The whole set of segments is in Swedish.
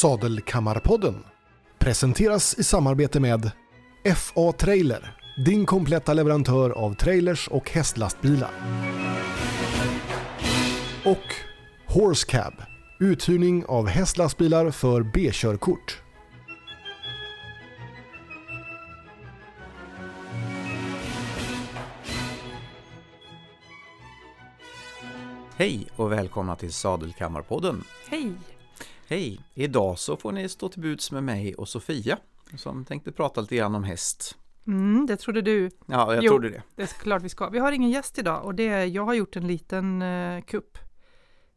Sadelkammarpodden presenteras i samarbete med FA Trailer, din kompletta leverantör av trailers och hästlastbilar. Och Horse Cab, uthyrning av hästlastbilar för B-körkort. Hej och välkomna till Sadelkammarpodden. Hej! Hej! Idag så får ni stå till buds med mig och Sofia som tänkte prata lite grann om häst. Mm, det trodde du. Ja, jag Jo. trodde det. Det är klart vi ska. Vi har ingen gäst idag och det jag har gjort en liten eh, kupp.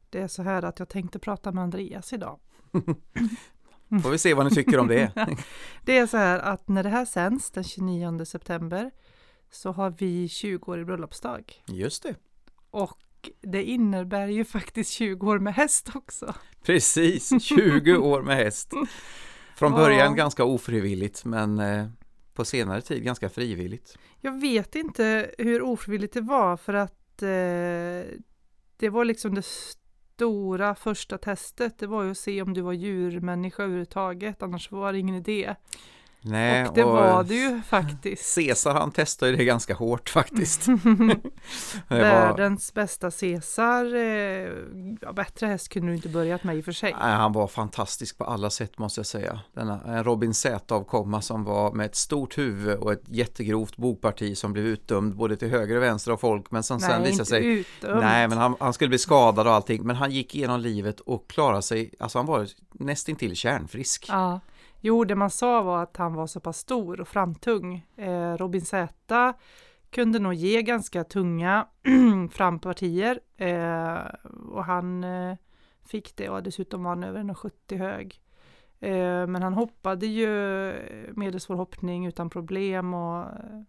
Det är så här att jag tänkte prata med Andreas idag. Får vi se vad ni tycker om det. Det är så här att när det här sänds den 29 september så har vi 20 år i bröllopsdag. Just det. Och det innebär ju faktiskt 20 år med häst också. Precis, 20 år med häst. Från Ja. början ganska ofrivilligt men eh, på senare tid ganska frivilligt. Jag vet inte hur ofrivilligt det var för att eh, det var liksom det stora första testet. Det var ju att se om du var djurmänniska överhuvudtaget, annars var det ingen idé. Nej, och det var det ju faktiskt. Caesar han testade ju det ganska hårt faktiskt. var, Världens bästa Caesar. Eh, bättre häst kunde du inte börjat med i och för sig. nej, han var fantastisk på alla sätt måste jag säga. Denna en Robin Z-avkomma som var med ett stort huvud och ett jättegrovt bokparti som blev utdömd både till höger och vänster av folk men som sen Nej, visade inte sig utdömt. Nej, men han, han skulle bli skadad och allting, men han gick igenom livet och klarade sig, alltså han var nästintill kärnfrisk. Ja. Jo, det man sa var att han var så pass stor och framtung. Eh, Robin Z kunde nog ge ganska tunga frampartier eh, och han eh, fick det och dessutom var han över 1,70 hög. Eh, men han hoppade ju eh, medelsvår hoppning utan problem och eh,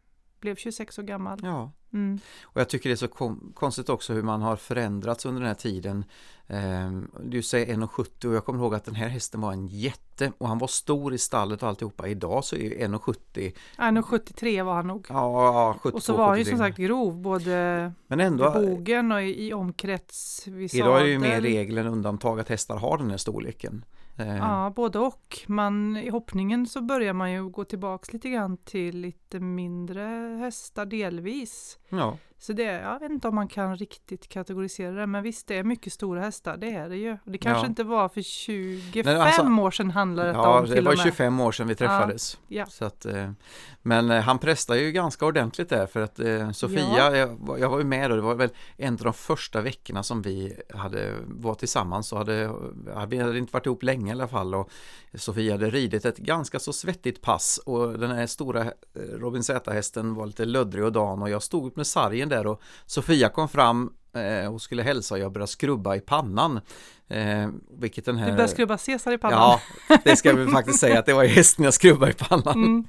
blev 26 år gammal. Ja, Mm. och jag tycker det är så kom, konstigt också hur man har förändrats under den här tiden. Ehm, du säger 1,70 och jag kommer ihåg att den här hästen var en jätte och han var stor i stallet och alltihopa. Idag så är ju 1,70, 1,73 var han nog. ja, ja 72, Och så var han ju 73. som sagt grov både Men i ändå, bogen och i, i omkrets idag är det ju mer regel än undantag att hästar har den här storleken. Ehm, Ja, både och. Man, I hoppningen så börjar man ju gå tillbaks lite grann till lite mindre hästar delvis. ja. Så det, jag vet inte om man kan riktigt kategorisera det, men visst det är mycket stora hästar, det är det ju. Och Det kanske Ja. inte var för 25 Nej, alltså- år sedan handlade det Ja, om det till var och med. 25 år sedan vi träffades. Ja. Så att, eh, men eh, han prestade ju ganska ordentligt där för att eh, Sofia, Ja. jag, var- jag var ju med då, det var väl en av de första veckorna som vi hade var tillsammans och hade, vi hade inte varit ihop länge i alla fall och Sofia hade ridit ett ganska så svettigt pass och den här stora Robin Z-hästen var lite löddrig och dan och jag stod med sargen där och Sofia kom fram eh, och skulle hälsa och jag började skrubba i pannan. Eh, vilket den här... Du börjar skrubba Caesar i pannan. Ja, det ska vi faktiskt säga att det var hästen jag skrubbade i pannan. Mm.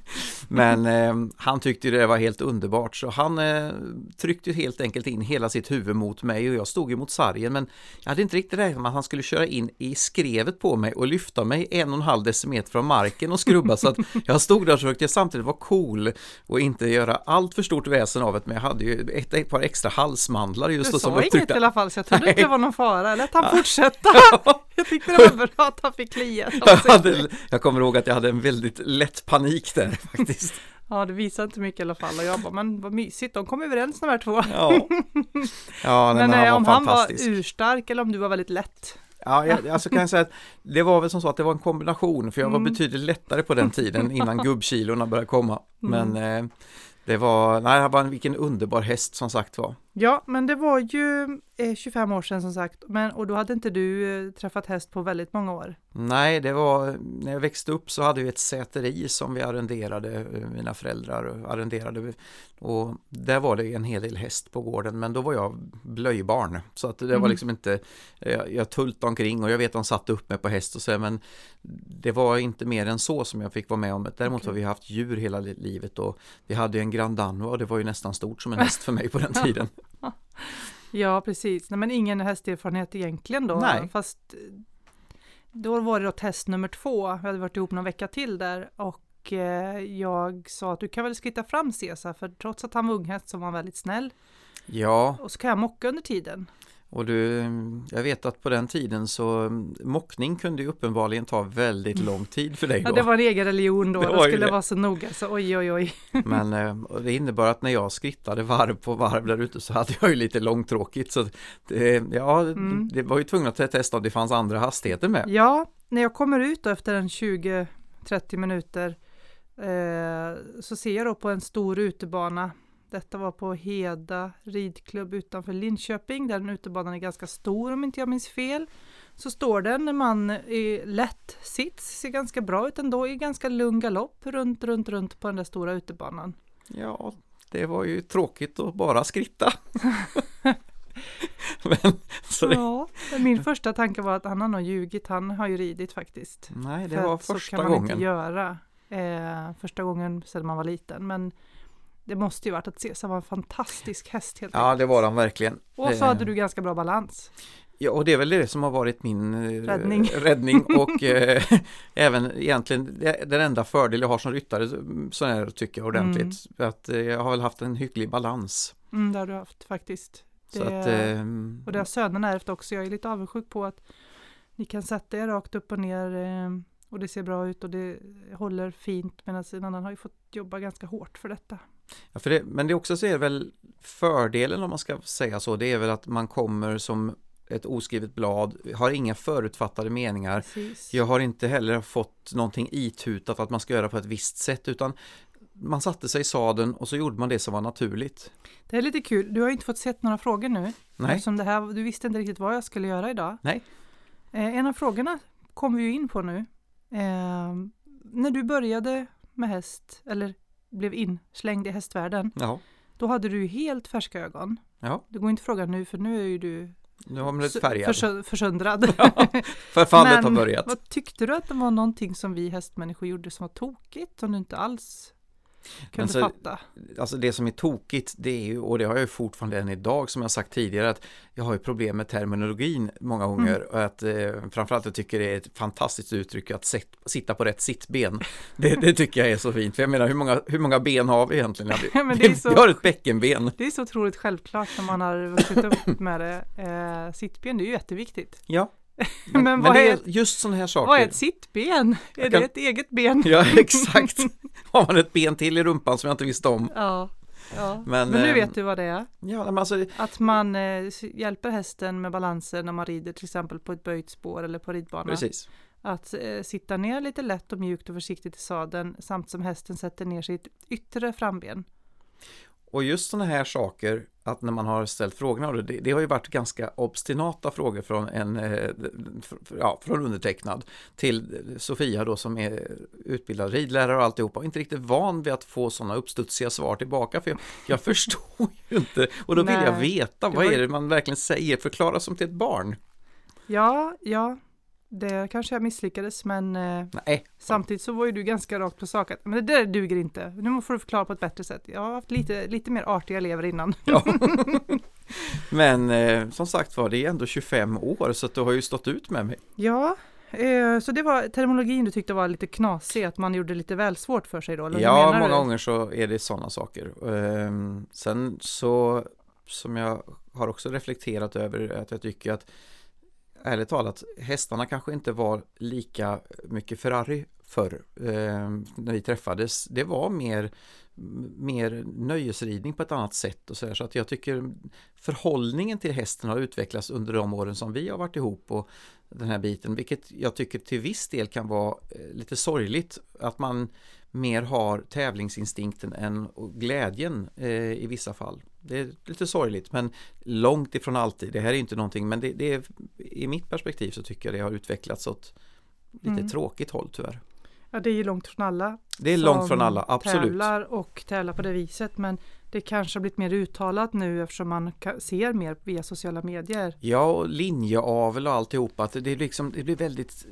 Men eh, han tyckte det var helt underbart så han eh, tryckte helt enkelt in hela sitt huvud mot mig och jag stod ju mot sargen men jag hade inte riktigt räknat med att han skulle köra in i skrevet på mig och lyfta mig en och en halv decimeter från marken och skrubba så att jag stod där och försökte samtidigt vara cool och inte göra allt för stort väsen av det men jag hade ju ett, ett par extra halsmandlar Du just då sa var inget tryckta. i alla fall, så jag trodde inte det var någon fara. Jag lät han fortsätta. Jag tyckte det var bra att han fick klia. Jag, hade, jag kommer ihåg att jag hade en väldigt lätt panik där faktiskt. Ja, det visar inte mycket i alla fall. Och jag bara, men vad mysigt, de kom överens de här två. Ja, ja nej, men men eh, han om var han var fantastisk. urstark eller om du var väldigt lätt. Ja, jag, alltså kan jag säga att det var väl som så att det var en kombination för jag var Mm. betydligt lättare på den tiden innan gubbkilorna började komma. Mm. Men eh, det var, nej, det var en, vilken underbar häst som sagt var. Ja, men det var ju eh, 25 år sedan som sagt. Men, och då hade inte du eh, träffat häst på väldigt många år. Nej, det var, när jag växte upp så hade vi ett säteri som vi arrenderade, eh, mina föräldrar arrenderade och där var det en hel del häst på gården men då var jag blöjbarn så att det var Mhm. liksom inte, jag, jag tultade omkring och jag vet att de satte upp mig på häst och så men det var inte mer än så som jag fick vara med om. Däremot Okej. har vi haft djur hela li- livet och vi hade ju en Grand Danois och det var ju nästan stort som en häst för mig på den tiden. Ja, precis. Nej, men ingen hästerfarenhet egentligen då. Nej. Fast då var det då test nummer två. Vi hade varit ihop någon vecka till där och eh, jag sa att du kan väl skritta fram Caesar för trots att han var unghäst så var han väldigt snäll. Ja, Och så kan jag mocka under tiden. Och du, jag vet att på den tiden så mockning kunde ju uppenbarligen ta väldigt lång tid för dig då. Ja, det var en egen religion då, Det det, skulle det. vara så noga så oj oj oj. Men eh, det innebar att när jag skrittade varv på varv där ute så hade jag ju lite långtråkigt. Så det, ja, Mm. det var ju tvungen att testa om det fanns andra hastigheter med. Ja, när jag kommer ut då efter en 20-30 minuter eh, så ser jag då på en stor utebana. Detta var på Heda ridklubb utanför Linköping där den utebanan är ganska stor om inte jag minns fel. Så står det en man i lätt sits, ser ganska bra ut ändå, i ganska lugn galopp runt, runt, runt på den där stora utebanan. Ja, det var ju tråkigt att bara skritta. Men, så Ja, min första tanke var att han har nog ljugit, han har ju ridit faktiskt. nej, det För var att så första kan man gången. inte göra. Eh, första gången sedan man var liten. Men det måste ju varit att se som var en fantastisk häst helt Ja, enkelt. det var han verkligen. Och så Eh, hade du ganska bra balans. Ja, och det är väl det som har varit min eh, Räddning. räddning och eh, även egentligen den enda fördel jag har som ryttare, så här tycker jag ordentligt, att eh, jag har väl haft en hygglig balans. Mm, det har du haft faktiskt. Så Det- att, Och det har sönerna ärvt också. Jag är lite avundsjuk på att ni kan sätta er rakt upp och ner eh, och det ser bra ut och det håller fint medan en annan har ju fått jobba ganska hårt för detta. Ja, för det, men det också så är väl fördelen om man ska säga så, det är väl att man kommer som ett oskrivet blad, har inga förutfattade meningar. Precis. Jag har inte heller fått någonting itutat att man ska göra på ett visst sätt utan man satte sig i sadeln och så gjorde man det som var naturligt. Det är lite kul. Du har inte fått sett några frågor nu. Nej, Eftersom det här, du visste inte riktigt vad jag skulle göra idag. Nej. Eh, en av frågorna kommer vi ju in på nu. Eh, när du började med häst, eller blev inslängd i hästvärlden, ja, då hade du helt färska ögon. ja, Det går inte att fråga nu, för nu är ju du nu har man s- färgad. försö- försöndrad. Förfallet har börjat. Vad tyckte du att det var någonting som vi hästmänniskor gjorde som var tokigt, som du inte alls kunde så- fatta? Alltså det som är tokigt, det är ju, och det har jag ju fortfarande än idag som jag sagt tidigare, att jag har ju problem med terminologin många gånger och att eh, framförallt jag tycker det är ett fantastiskt uttryck att set, sitta på rätt sittben. Det, det tycker jag är så fint, för jag menar hur många, hur många ben har vi egentligen? Ja, det är så- Vi har ett bäckenben. Det är så otroligt självklart när man har vuxit upp med det. Eh, sittben, det är ju jätteviktigt. Ja. Men Men, vad är- är just sådana här saker. Vad är ett sittben? Är Jag det kan- ett eget ben? Ja, exakt. Har man ett ben till i rumpan som jag inte visste om. Ja. ja. Men, Men, nu eh, vet du vad det är. Ja, men alltså, Att man eh, hjälper hästen med balansen när man rider till exempel på ett böjt spår eller på ridbana. precis. Att eh, sitta ner lite lätt och mjukt och försiktigt i sadeln samt som hästen sätter ner sitt yttre framben. Och just sådana här saker, att när man har ställt frågorna, det, det har ju varit ganska obstinata frågor från en, eh, ja, från undertecknad till Sofia då som är utbildad ridlärare och alltihopa, och inte riktigt van vid att få sådana uppstudsiga svar tillbaka, för jag, jag förstår ju inte, och då vill jag veta, vad är det man verkligen säger, förklara som till ett barn. Ja, ja, det kanske jag misslyckades men eh, Nej, samtidigt så var ju du ganska rakt på sak att men det där duger inte. Nu får du förklara på ett bättre sätt. Jag har haft lite, lite mer artiga elever innan. Ja. Men eh, som sagt var, det är ändå 25 år så du har ju stått ut med mig. Ja, eh, så det var terminologin du tyckte var lite knasig, att man gjorde lite väl svårt för sig då? Eller Ja, många du? gånger så är det sådana saker. Ehm, sen så, som jag har också reflekterat över, att jag tycker att ärligt talat, hästarna kanske inte var lika mycket Ferrari förr eh, när vi träffades. Det var mer, mer nöjesridning på ett annat sätt och så, här, så att jag tycker förhållningen till hästen har utvecklats under de åren som vi har varit ihop och den här biten, vilket jag tycker till viss del kan vara eh, lite sorgligt att man mer har tävlingsinstinkten än glädjen eh, i vissa fall. Det är lite sorgligt men långt ifrån alltid. Det här är inte någonting men det, det är, i mitt perspektiv så tycker jag det har utvecklats åt lite Mm. tråkigt håll tyvärr. Ja, det är ju långt från alla. Det är långt från alla, absolut. tävlar och tävlar på det viset, men det kanske har blivit mer uttalat nu eftersom man ser mer via sociala medier. Ja, och linjeavel och alltihopa. Det, är liksom, det, blir väldigt,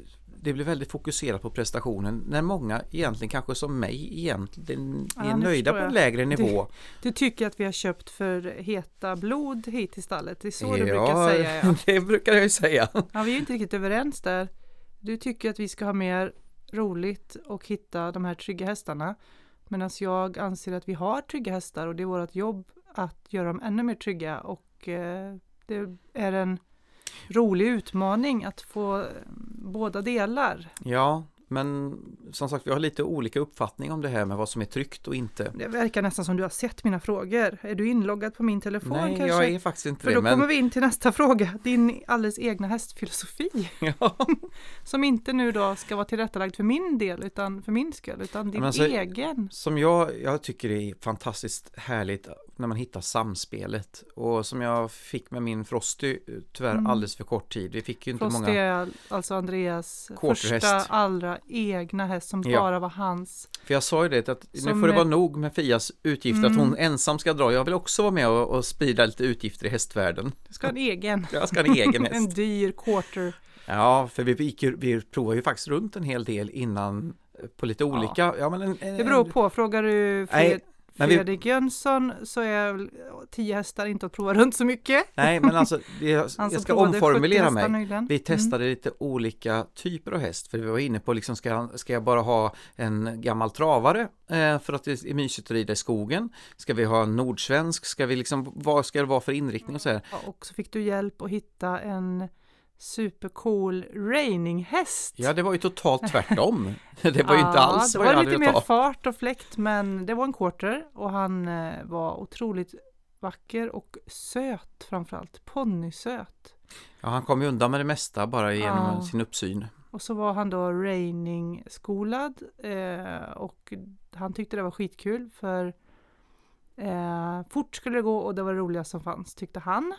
det blir väldigt fokuserat på prestationen när många egentligen kanske som mig egentligen Ja, är nöjda på en lägre nivå. Du tycker att vi har köpt för heta blod hit till stallet, det är så du Ja, brukar säga. Ja. det brukar jag ju säga. ja, vi är ju inte riktigt överens där. Du tycker att vi ska ha mer roligt och hitta de här trygga hästarna. Medan jag anser att vi har trygga hästar och det är vårt jobb att göra dem ännu mer trygga och eh, det är en rolig utmaning att få båda delar. Ja, men som sagt, vi har lite olika uppfattning om det här med vad som är tryggt och inte. Det verkar nästan som du har sett mina frågor. Är du inloggad på min telefon Nej, kanske? jag är faktiskt inte För det. då Men... kommer vi in till nästa fråga, din alldeles egna hästfilosofi. Ja. Som inte nu då ska vara tillrättalagd för min del, utan för min skull, utan din alltså- egen. Som jag, jag tycker det är fantastiskt härligt när man hittar samspelet och som jag fick med min Frosty tyvärr Mm. alldeles för kort tid. Vi fick ju inte Frost många är alltså Andreas första allra egna häst som Ja. bara var hans. För jag sa ju det att nu Som får det vara nog med Fias utgifter, att Mm. hon ensam ska dra. Jag vill också vara med och, och sprida lite utgifter i hästvärlden. Ska ha en egen. Jag ska ha en egen En häst. dyr quarter. Ja, för vi, ju- vi provar ju faktiskt runt en hel del innan eh, på lite olika, ja, men en, en, Det beror på, frågar du Nej, Men vi- Fredrik Jönsson så är väl tio hästar inte att prova runt så mycket. Nej, men alltså, jag, jag ska provade 70 omformulera mig. Vi Mm. testade lite olika typer av häst, för vi var inne på liksom, ska, ska jag bara ha en gammal travare eh, för att det är mysigt att rida i skogen? Ska vi ha en nordsvensk? Ska vi liksom, vad ska det vara för inriktning och så här? Ja, och så fick du hjälp att hitta en supercool reininghäst. Ja, det var ju totalt tvärtom. Det var ju inte alls det vad var jag lite hade mer ha. fart och fläkt men det var en quarter och han eh, var otroligt vacker och söt framförallt. Ponnysöt. Ja, han kom ju undan med det mesta bara genom Ja. sin uppsyn. Och så var han då reining skolad eh, och han tyckte det var skitkul för eh, fort skulle det gå och det var det roligaste som fanns tyckte han.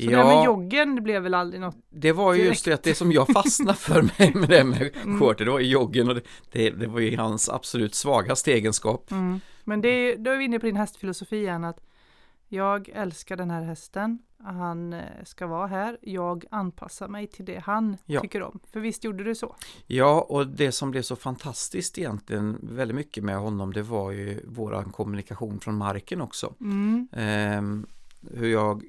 Så det här med Ja, joggen det blev väl aldrig något. det var ju just det att det som jag fastnade för mig med det med Mm. quarter, det var ju joggen och det, det, det var ju hans absolut svagaste egenskap. Mm. Men det, då är vi inne på din hästfilosofi igen att jag älskar den här hästen. Han eh, ska vara här. Jag anpassar mig till det han Ja. tycker om. För visst gjorde du så? Ja, och det som blev så fantastiskt egentligen väldigt mycket med honom, det var ju våran kommunikation från marken också. Mm. Ehm, hur jag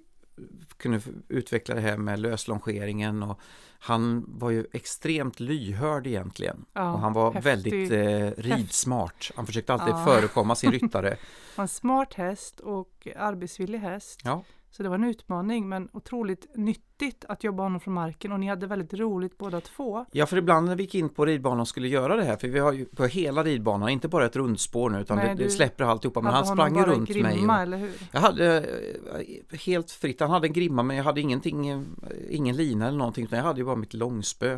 kunde utveckla det här med löslongeringen och han var ju extremt lyhörd egentligen. Ja, och han var häftig. väldigt eh, ridsmart. Han försökte alltid Ja. förekomma sin ryttare. en smart häst och arbetsvillig häst. Ja. Så det var en utmaning men otroligt nyttigt att jobba honom från marken och ni hade väldigt roligt båda två. Ja, för ibland när vi gick in på ridbanan och skulle göra det här, för vi har ju på hela ridbanan, inte bara ett rundspår nu, utan Nej, det, det släpper alltihopa, men han sprang ju runt grimma, mig. Och, eller hur? jag hade eh, helt fritt, han hade en grimma men jag hade ingenting, eh, ingen lina eller någonting utan jag hade ju bara mitt långspö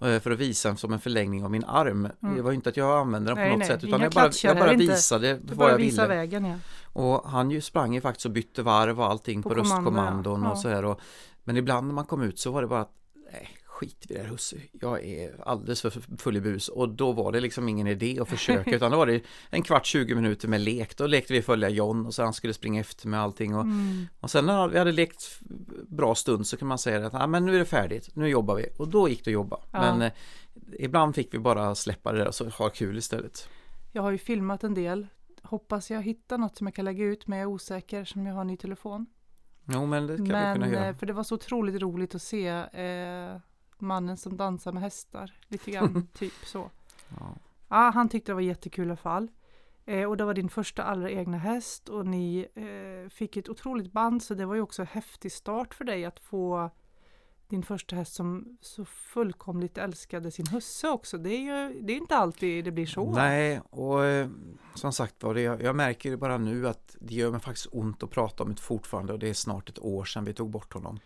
eh, för att visa som en förlängning av min arm. Mm. Det var ju inte att jag använde den på Nej, något nej, sätt utan jag bara, jag bara inte. visade vad bara jag ville. vägen ja. Och han ju sprang ju faktiskt och bytte varv och allting på, På kommando, röstkommandon ja. och så här. Och, men ibland när man kom ut så var det bara att nej, skit i det här husse. Jag är alldeles för full i bus och då var det liksom ingen idé att försöka utan då var det en kvart, 20 minuter med lek. Då lekte vi följa John och så han skulle springa efter med allting. Och, Mm. och sen när vi hade lekt bra stund så kan man säga att ah, men nu är det färdigt, nu jobbar vi. Och då gick det att jobba. Ja. Men eh, ibland fick vi bara släppa det där och så ha kul istället. Jag har ju filmat en del. Hoppas jag hittar något som jag kan lägga ut men jag är osäker som jag har en ny telefon. Jo men det kan vi Men kunna göra. eh, för det var så otroligt roligt att se eh, mannen som dansar med hästar. Lite grann typ så. Ja. Ja, han tyckte det var jättekul i alla fall. Eh, och det var din första allra egna häst och ni eh, fick ett otroligt band så det var ju också en häftig start för dig att få din första häst som så fullkomligt älskade sin husse också. Det är ju det är inte alltid det blir så. Nej, och eh, som sagt var, jag, märker bara nu att det gör mig faktiskt ont att prata om det fortfarande och det är snart ett år sedan vi tog bort honom.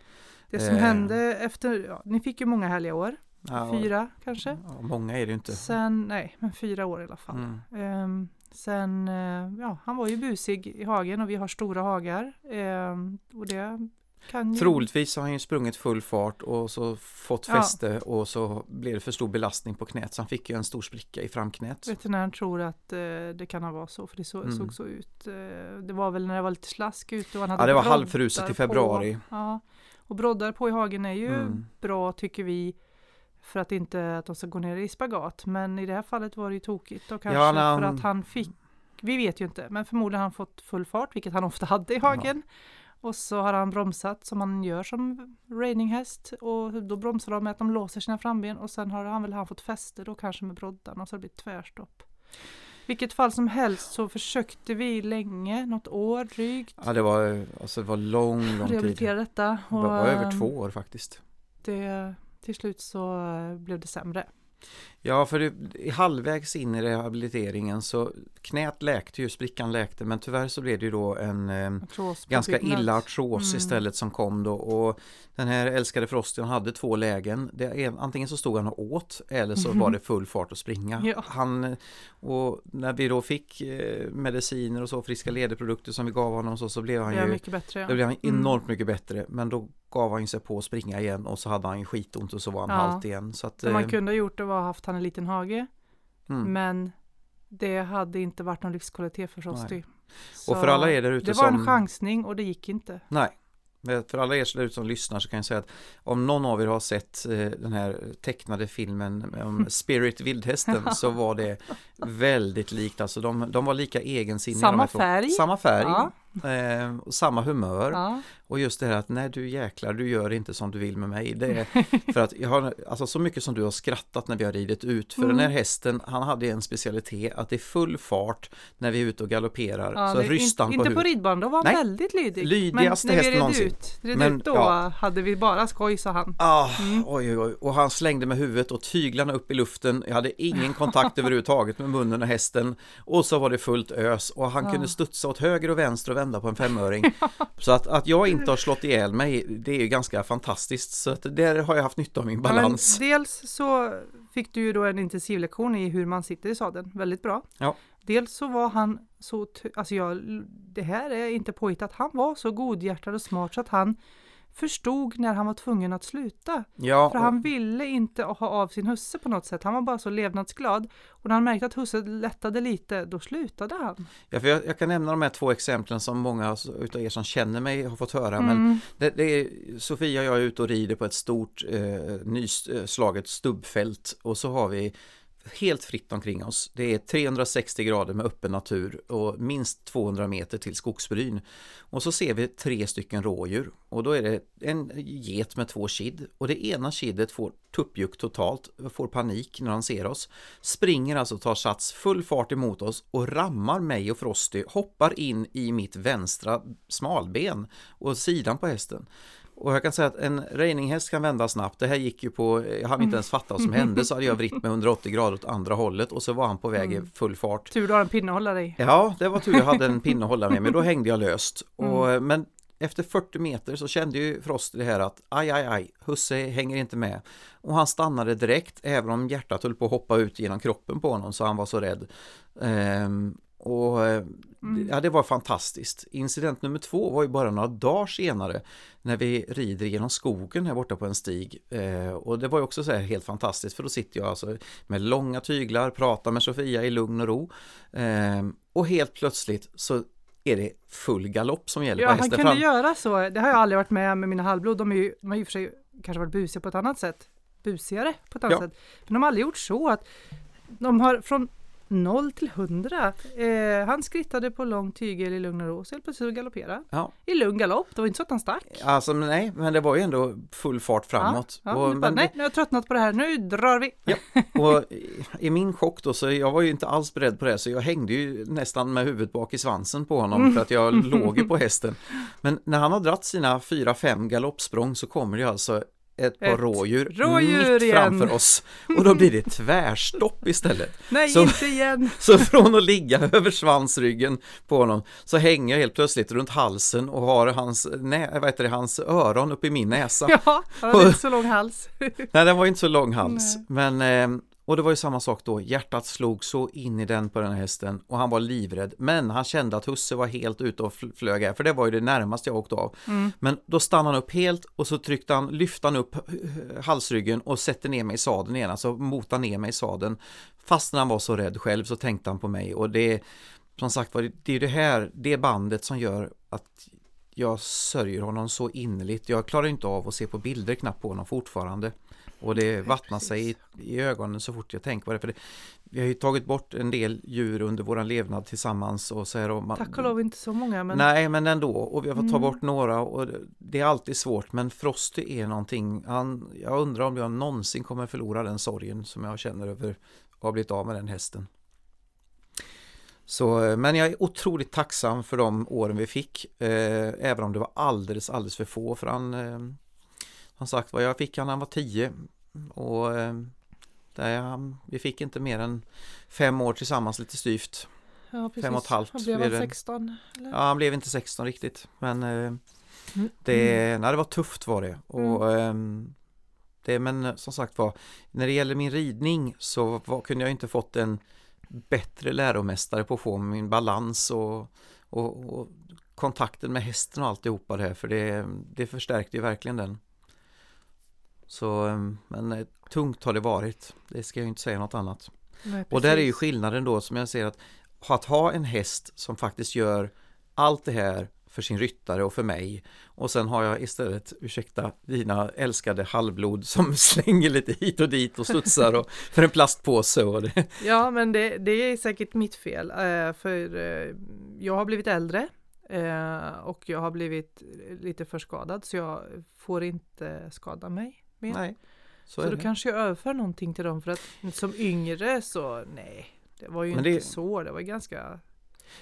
Det som Eh. hände efter, ja, ni fick ju många härliga år, Ja, fyra kanske. Ja, många är det inte. Sen, nej, men fyra år i alla fall. Mm. Ehm, sen, eh, ja, han var ju busig i hagen och vi har stora hagar. Ehm, och det kan ju... Troligtvis har han ju sprungit full fart och så fått Ja. fäste och så blev det för stor belastning på knät så han fick ju en stor spricka i framknät. Veterinären tror att eh, det kan ha varit så, för det så, Mm. såg så ut. Eh, det var väl när det var lite slask ute och han hade Ja, det var halvfruset i på. februari. Ja, och broddar på i hagen är ju Mm. bra tycker vi för att inte att de ska gå ner i spagat. Men i det här fallet var det ju tokigt och kanske Ja, när för han- att han fick, vi vet ju inte, men förmodligen har han fått full fart, vilket han ofta hade i hagen. Och så har han bromsat som man gör som reininghäst och då bromsar de med att de låser sina framben och sen har han väl han fått fäste då kanske med broddarna och så har det blivit tvärstopp. vilket fall som helst så försökte vi länge, något år drygt, Ja, det var, alltså, det var lång, lång tid. rehabilitera detta. Det Och var över eh, två år faktiskt. det, till slut så eh, blev det sämre. Ja, för det, i halvvägs in i rehabiliteringen så knät läkte ju, sprickan läkte, men tyvärr så blev det ju då en eh, ganska illa artros Mm. istället som kom då och den här älskade Frosty han hade två lägen. Det antingen så stod han och åt eller så Mhm. var det full fart att springa. Ja. Han, och när vi då fick eh, mediciner och så, friska lederprodukter som vi gav honom så, så blev han ju mycket bättre. Ja. då blev han Mm. enormt mycket bättre men då gav han sig på att springa igen och så hade han skitont och så var han Ja. halt igen. Så att, Det man eh, kunde ha gjort det var haft han en liten hage, mm. men det hade inte varit någon livskvalitet för Frosty. Och för alla er där ute Det var en som- chansning och det gick inte. Nej, för alla er där ute som lyssnar så kan jag säga att om någon av er har sett eh, den här tecknade filmen om Spirit Vildhästen så var det väldigt likt. Alltså de, de var lika egensinniga. Samma färg. Samma färg. Ja. Eh, och samma humör. Ja. Och just det här att nej du jäklar, du gör inte som du vill med mig. Det är för att jag har, alltså så mycket som du har skrattat när vi har ridit ut. För Mm. den här hästen, han hade en specialitet att det är full fart när vi är ute och galopperar. Ja, så ryste han in, på inte på huvudet. ridbanan, då var han Nej. väldigt lydig. Lydigaste Men när vi hästen red någonsin. ut, red Men, ut då ja. hade vi bara skoj sa han. Ah, Mm. oj, oj. Och han slängde med huvudet och tyglarna upp i luften. Jag hade ingen kontakt överhuvudtaget med munnen och hästen. Och så var det fullt ös och han Ja. kunde studsa åt höger och vänster och vända på en femöring. Så att, att jag inte har slått ihjäl mig, det är ju ganska fantastiskt. Så att där har jag haft nytta av min Ja, balans. dels så fick du ju då en intensivlektion i hur man sitter i sadeln, väldigt bra. Ja. Dels så var han så, alltså jag, det här är inte påhittat, han var så godhjärtad och smart så att han förstod när han var tvungen att sluta. Ja, För han ville inte ha av sin husse på något sätt. Han var bara så levnadsglad. Och när han märkte att husse lättade lite, då slutade han. ja, för jag, jag kan nämna de här två exemplen som många utav er som känner mig har fått höra. Men Mm. Det, det är, Sofia och jag är ute och rider på ett stort eh, nyslaget stubbfält och så har vi helt fritt omkring oss. Det är 360 grader med öppen natur och minst 200 meter till skogsbryn. Och så ser vi tre stycken rådjur och då är det en get med två kid och det ena kidet får tuppjuck totalt, får panik när han ser oss, springer alltså och tar sats full fart emot oss och rammar mig och Frosty, hoppar in i mitt vänstra smalben och sidan på hästen. Och jag kan säga att en reininghäst kan vända snabbt. Det här gick ju på, jag hade inte ens fattat vad som hände så hade jag vritt med 180 grader åt andra hållet och så var han på väg i full fart. Tur du har en pinne att hålla dig. Ja, det var tur jag hade en pinne att hålla med men då hängde jag löst. Och, Men efter 40 meter så kände ju Frost det här att aj, aj, aj, husse hänger inte med. Och han stannade direkt, även om hjärtat höll på att hoppa ut genom kroppen på honom så han var så rädd. Ehm, och eh, ja, det var fantastiskt. Incident nummer två var ju bara några dagar senare när vi rider genom skogen här borta på en stig. Eh, och det var ju också så här helt fantastiskt för då sitter jag alltså med långa tyglar, pratar med Sofia i lugn och ro. Ehm, och helt plötsligt så är det full galopp som gäller Ja, på han kunde fram. göra så. Det har jag aldrig varit med med mina halvblod. De, är ju, de har ju för sig kanske varit busiga på ett annat sätt. Busigare på ett annat Ja. sätt. Men de har aldrig gjort så att de har från 0 till 100. Eh, han skrittade på lång tygel i lugn och ro. Så helt plötsligt galopperade Ja. I lugn galopp. Det var inte så att han stack. Alltså men nej, men det var ju ändå full fart framåt. Ja, och, ja, bara, men nej, nu har jag tröttnat på det här. Nu drar vi. Och i- i min chock då så jag var ju inte alls beredd på det så jag hängde ju nästan med huvudet bak i svansen på honom för att jag låg ju på hästen. Men när han har dratt sina fyra, fem galoppsprång så kommer det alltså ett par Ett rådjur, rådjur mitt igen. framför oss och då blir det tvärstopp istället. Nej, Så- inte igen. Så från att ligga över svansryggen på honom så hänger jag helt plötsligt runt halsen och har hans, nä, vad heter det, hans öron upp i min näsa. Ja, han hade inte så lång hals. Nej, den var inte så lång hals. Men, eh, och det var ju samma sak då. Hjärtat slog så in i den på den här hästen och han var livrädd. Men han kände att husse var helt ute och fl- flög här, för det var ju det närmaste jag åkte av. Men då stannade han upp helt och så tryckte han, lyfte han upp halsryggen och sätter ner mig i sadeln igen, alltså motade ner mig i sadeln. Fast när han var så rädd själv så tänkte han på mig och det, som sagt var, det är det här, det bandet som gör att jag sörjer honom så innerligt. Jag klarar inte av att se på bilder knappt på honom fortfarande. Och det vattnar sig i, i ögonen så fort jag tänker på det. För det, vi har ju tagit bort en del djur under våran levnad tillsammans och så här. Och man, Tack och lov inte så många. Men Nej, men ändå. Och vi har fått ta Mm. bort några och det- det är alltid svårt. Men Frosty är någonting. Han, jag undrar om jag någonsin kommer förlora den sorgen som jag känner över att ha blivit av med den hästen. Så, men jag är otroligt tacksam för de åren vi fick, eh, även om det var alldeles, alldeles för få. För han, eh, som sagt var, jag fick han när han var tio och eh, där, vi fick inte mer än fem år tillsammans lite styvt. Ja, precis. Fem och ett halvt Han blev det. 16? Eller? Ja, han blev inte 16 riktigt, men eh, Mm. det, nej, det var tufft var det. Och, ehm, det men som sagt var, när det gäller min ridning så var, kunde jag inte fått en bättre läromästare på att få min balans och, och, och kontakten med hästen och alltihopa det här, för det, det förstärkte ju verkligen den. Så, ehm, men eh, tungt har det varit, det ska jag inte säga något annat. Nej, Och där är ju skillnaden då som jag ser att att ha en häst som faktiskt gör allt det här för sin ryttare och för mig och sen har jag istället, ursäkta, dina älskade halvblod som slänger lite hit och dit och studsar och för en plastpåse och det. Ja, men det, det är säkert mitt fel. eh, För eh, jag har blivit äldre och jag har blivit lite för skadad så jag får inte skada mig mer. Nej, så, Så då det. kanske jag överför någonting till dem för att som yngre så nej, det var ju Men inte det- så. Det var ganska...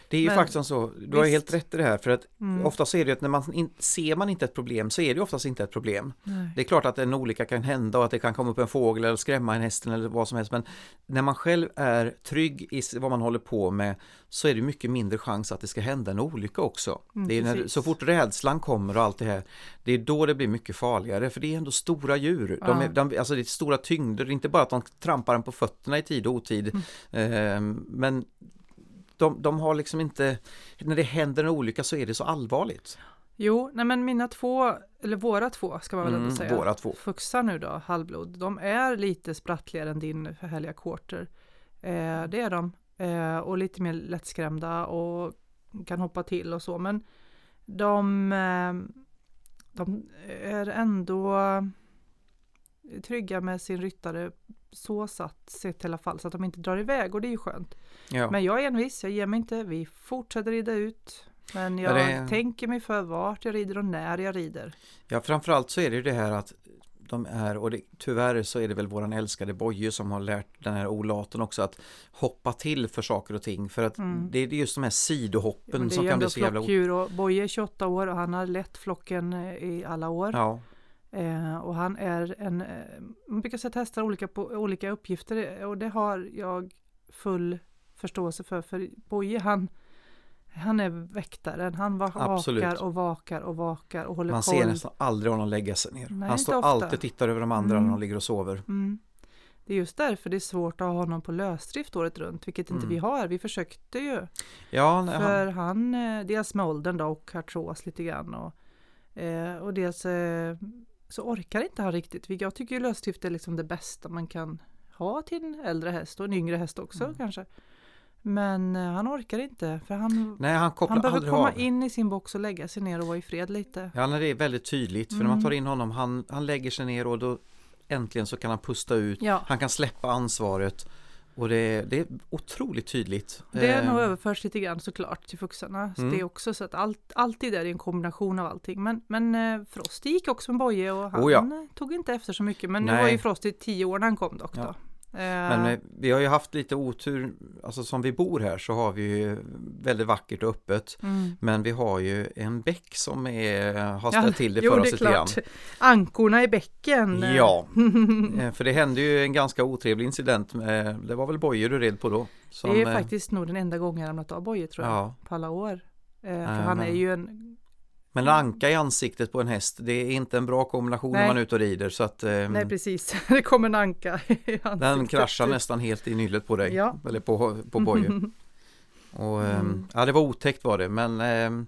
Det är ju men- faktiskt så, du har helt rätt i det här för att Mm, ofta så är det att när man in, ser man inte ett problem så är det oftast inte ett problem. nej. Det är klart att en olycka kan hända och att det kan komma upp en fågel eller skrämma en hästen eller vad som helst men när man själv är trygg i vad man håller på med så är det mycket mindre chans att det ska hända en olycka också. Mm, det är när, så fort rädslan kommer och allt det här det är då det blir mycket farligare för det är ändå stora djur. De är, de, alltså det är stora tyngder, det är inte bara att de trampar en på fötterna i tid och otid eh, men de, de har liksom inte, när det händer en olycka så är det så allvarligt. Jo, nej men mina två, eller våra två ska man väl ändå Mm, säga. våra två. Fuxar nu då, halvblod. De är lite sprattligare än din härliga quarter. Eh, det är de. Eh, och lite mer lättskrämda och kan hoppa till och så. Men de, eh, de är ändå trygga med sin ryttare så satt sett i alla fall så att de inte drar iväg och det är ju skönt. Ja. Men jag är envis, jag ger mig inte. Vi fortsätter rida ut. Men Ja, jag det- tänker mig för vart jag rider och när jag rider. Ja, framförallt så är det ju det här att de är, och det, tyvärr så är det väl våran älskade Boje som har lärt den här olaten också att hoppa till för saker och ting. För att Mm. det, det är just de här sidohoppen det är som ju kan bli så jävla... o- flockdjur och Boje är 28 år och han har lett flocken eh, i alla år. Ja, Eh, och han är en, eh, man brukar säga testar olika, på, olika uppgifter eh, och det har jag full förståelse för. För Boje han, han är väktaren, han va- Absolut. vakar och vakar och vakar och håller man koll. ser nästan aldrig honom lägga sig ner. Nej, Han står ofta. alltid och tittar över de andra Mm. när de ligger och sover. Mm. Det är just därför det är svårt att ha honom på lösdrift året runt, vilket inte Mm. vi har. Vi försökte ju. Ja, nej, För han, han, eh, dels med åldern då och artros lite grann och, eh, och dels eh, så orkar inte han riktigt. Jag tycker ju lösdrift är liksom det bästa man kan ha till en äldre häst och en yngre häst också Mm. kanske. Men eh, han orkar inte för han, nej, han kopplar han behöver komma av. in i sin box och lägga sig ner och vara i fred lite. Ja, det är väldigt tydligt. För när man Mm. tar in honom, han, han lägger sig ner och då äntligen så kan han pusta ut. Ja, Han kan släppa ansvaret. Och det, det är otroligt tydligt. det Eh, nog överförs lite grann såklart till fuxarna. Så Mm. Det är också så att allt, alltid är en kombination av allting. Men, men eh, Frosty gick också med Boje och han Oh ja. tog inte efter så mycket. Men nu Nej. var ju Frosty tio år när han kom dock. Ja. Men Eh, vi har ju haft lite otur, alltså som vi bor här så har vi ju väldigt vackert och öppet. mm. Men vi har ju en bäck som är, har Ja, ställt till det jo, för det oss lite grann. Ankorna i bäcken. Ja, eh, för det hände ju en ganska otrevlig incident. Det var väl Boje du red på då? Som, det är eh, faktiskt nog den enda gången jag ramlat av Boje tror jag. Ja, På alla år. För han är ju en... men en anka i ansiktet på en häst, det är inte en bra kombination när Nej. man är ute och rider. Så att eh, Nej precis, det kommer en anka i den ansiktet. kraschar nästan helt i nyllet på dig. Ja. Eller på, på Boje. Och, eh, Mm. Ja, det var otäckt var det, men eh,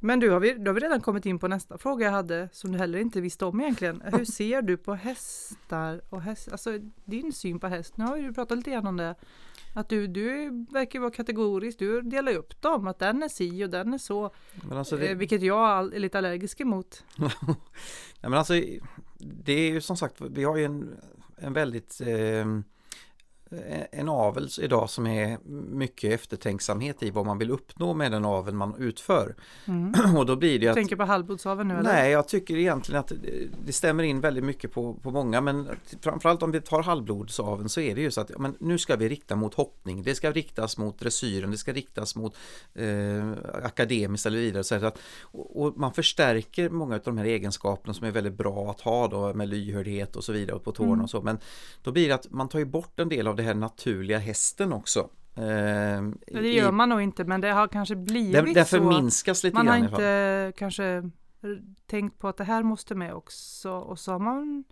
Men du, har vi, då har vi redan kommit in på nästa fråga jag hade som du heller inte visste om egentligen. Hur ser du på hästar och häst, alltså din syn på häst? Nu har ju du pratat lite grann om det. Att du, du verkar vara kategorisk, du delar ju upp dem, att den är si och den är så. men alltså det, eh, vilket jag är lite allergisk emot. Ja, men alltså, det är ju som sagt, vi har ju en, en väldigt eh, en avel idag som är mycket eftertänksamhet i vad man vill uppnå med den avel man utför. Mm. Och då blir det Du att tänker på halvblodsaveln nu eller? Nej, jag tycker egentligen att det- stämmer in väldigt mycket på, på många men framförallt om vi tar halvblodsaveln så är det ju så att men nu ska vi rikta mot hoppning, det ska riktas mot dressyren, det ska riktas mot eh, akademiskt eller vidare. Så att, och, och man förstärker många av de här egenskaperna som är väldigt bra att ha då med lyhördhet och så vidare och på tårna Mm. och så men då blir det att man tar ju bort en del av det här naturliga hästen också. Eh, Nej, det i- gör man nog inte men det har kanske blivit det, det så. förminskas lite Man har i inte kanske r- tänkt på att det här måste med också och så har man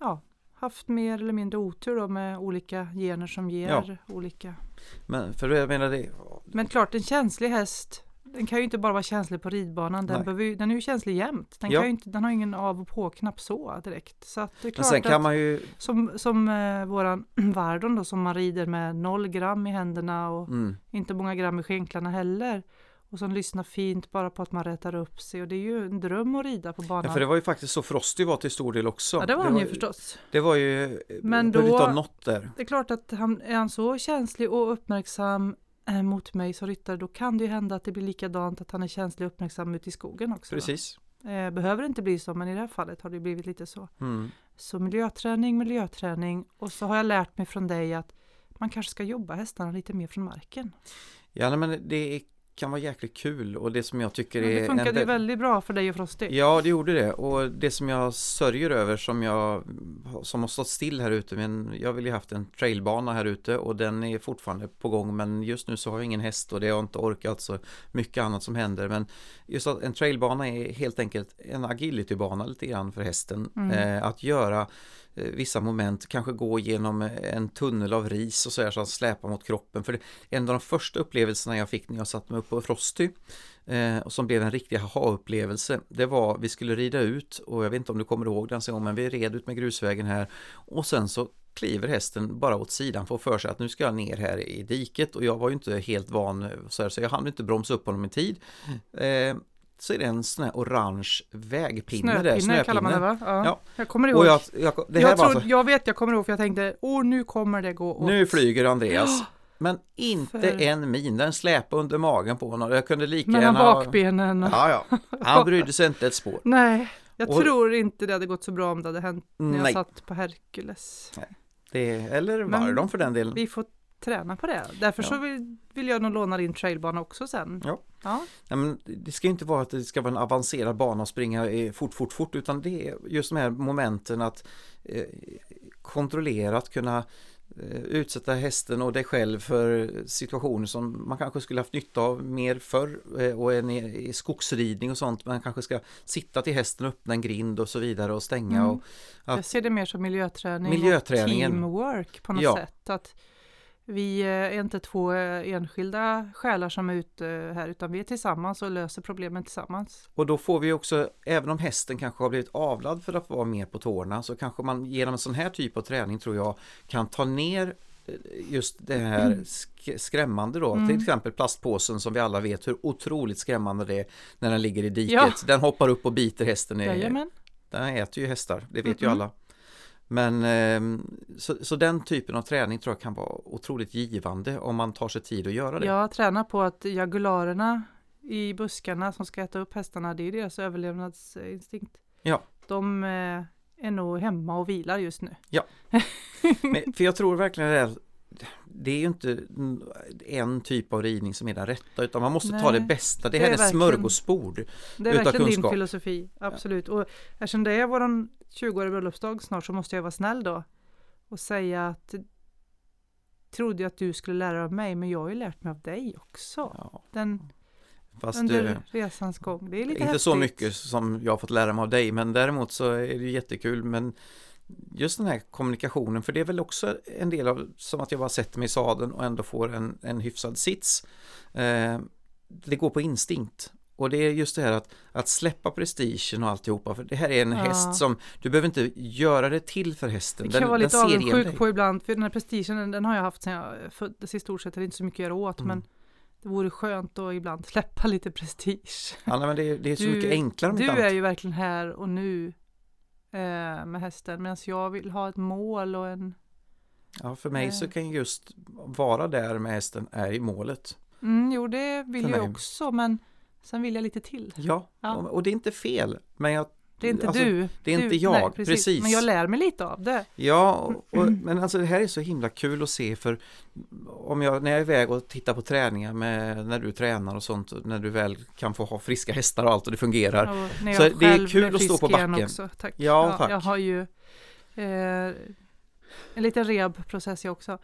ja, haft mer eller mindre otur då med olika gener som ger Ja. olika. Men för jag menar det, Men klart en känslig häst den kan ju inte bara vara känslig på ridbanan, den, Nej. behöver ju, den är ju känslig jämt. Den, Ja. kan inte, den har ingen av och på-knapp så direkt. Så att det är klart sen att kan man ju som, som eh, våran Vardon då som man rider med noll gram i händerna och mm, inte många gram i skänklarna heller. Och som lyssnar fint bara på att man rätar upp sig och det är ju en dröm att rida på banan. Ja, för det var ju faktiskt så Frosty var till stor del också. Ja, det var han ju förstås. Det var ju Men då- något där. Det är klart att han, är han så känslig och uppmärksam mot mig som ryttare då kan det ju hända att det blir likadant att han är känslig och uppmärksam ute i skogen också. Precis. Eh, behöver inte bli så men i det här fallet har det blivit lite så. Mm. Så miljöträning, miljöträning och så har jag lärt mig från dig att man kanske ska jobba hästarna lite mer från marken. Ja, men det kan vara jäkligt kul och det som jag tycker är... det funkade en ju vä- väldigt bra för dig och Frosty. Ja, det gjorde det och det som jag sörjer över som jag som har stått still här ute men jag vill ju haft en trailbana här ute och den är fortfarande på gång men just nu så har jag ingen häst och det har jag inte orkat så mycket annat som händer men just att en trailbana är helt enkelt en agilitybana lite grann för hästen Mm. eh, att göra vissa moment, kanske gå genom eh, en tunnel av ris och så här så att släpa mot kroppen för en av de första upplevelserna jag fick när jag satte mig upp på Frosty eh, och som blev en riktig aha-upplevelse. Det var, vi skulle rida ut och jag vet inte om du kommer ihåg den så men vi red ut med grusvägen här och sen så kliver hästen bara åt sidan får för sig att nu ska jag ner här i diket och jag var ju inte helt van eh, så, här, så jag hann inte bromsa upp honom i tid. Eh, så är det en sån här orange vägpinne Snöpinne, där, kallar man det va? Ja. Ja. Jag kommer ihåg. Och jag, jag, det här jag, var tror, alltså, jag vet, jag kommer ihåg för jag tänkte, åh nu kommer det gå åt. nu flyger Andreas. Men inte För- en min, den släpade under magen på honom. Jag kunde lika Mellan gärna... bakbenen. Ja, ja. Han brydde sig inte ett spår. Nej, jag Och- tror inte det hade gått så bra om det hade hänt när jag Nej. satt på Hercules. Det, eller Men var de för den delen. Vi får träna på det. Därför Ja. så vill, vill jag nog låna din trailbana också sen. Ja. Ja. Ja, men det ska inte vara att det ska vara en avancerad bana och springa fort, fort, fort utan det är just de här momenten att eh, kontrollerat kunna eh, utsätta hästen och dig själv för situationer som man kanske skulle haft nytta av mer förr eh, och en skogsridning och sånt. Man kanske ska sitta till hästen och öppna en grind och så vidare och stänga. Mm. Och, Jag Att- ser det mer som miljöträning Miljöträningen. och teamwork på något Ja. sätt. Att vi eh, är inte två eh, enskilda själar som är ute här utan vi är tillsammans och löser problemen tillsammans. Och då får vi också, även om hästen kanske har blivit avlad för att vara mer på tårna, så kanske man genom en sån här typ av träning tror jag kan ta ner eh, just det här sk- skrämmande då, Mm. till exempel plastpåsen som vi alla vet hur otroligt skrämmande det är när den ligger i diket. Ja. Den hoppar upp och biter hästen. i- Jajamän. Den äter ju hästar, det vet ju Mm-mm. alla. Men ehm, så, så den typen av träning tror jag kan vara otroligt givande om man tar sig tid att göra det. Jag tränar på att jagularerna i buskarna som ska äta upp hästarna, det är deras överlevnadsinstinkt. Ja. De eh, är nog hemma och vilar just nu. Men, för jag tror verkligen det är, ju inte en typ av ridning som är den rätta utan man måste ta Nej, det bästa. Det det här är är smörgåsbord. Det är verkligen din kunskap. filosofi, absolut. Och eftersom det är vår 20-åriga bröllopsdag snart så måste jag vara snäll då och säga att trodde jag att du skulle lära av mig, men jag har ju lärt mig av dig också. Ja, Den, fast under eh, resans gång. Det är lite inte häftigt. så mycket som jag har fått lära mig av dig men däremot så är det jättekul men just den här kommunikationen för det är väl också en del av som att jag bara sätter mig i sadeln och ändå får en, en hyfsad sits. Eh, det går på instinkt och det är just det här att, att släppa prestigen och alltihopa för det här är en Ja. häst som du behöver inte göra det till för hästen. Det kan jag vara lite avundsjuk på ibland, för den här prestigen den, den har jag haft sedan jag föddes i stort sett, det är inte så mycket att göra åt, Mm. men det vore skönt att ibland släppa lite prestige. Ja, nej, men det, är- det är så Du- mycket enklare Du är annat. ju verkligen här och nu eh, med hästen, medan jag vill ha ett mål och en Ja, för mig så Eh. kan just vara där med hästen är i målet. Mm, jo, det vill För jag mig. också, men sen vill jag lite till. Ja, Ja. Och det är inte fel. Men jag, Det är inte Alltså, du. det är du, inte jag, precis. Men jag lär mig lite av det. ja, och, men alltså det här är så himla kul att se för om jag, när jag är iväg och tittar på träningar med, när du tränar och sånt, när du väl kan få ha friska hästar och allt och det fungerar. Och Så det är kul att stå på backen. Också. Tack. Ja, tack. Jag har ju eh, en liten rehabprocess jag också.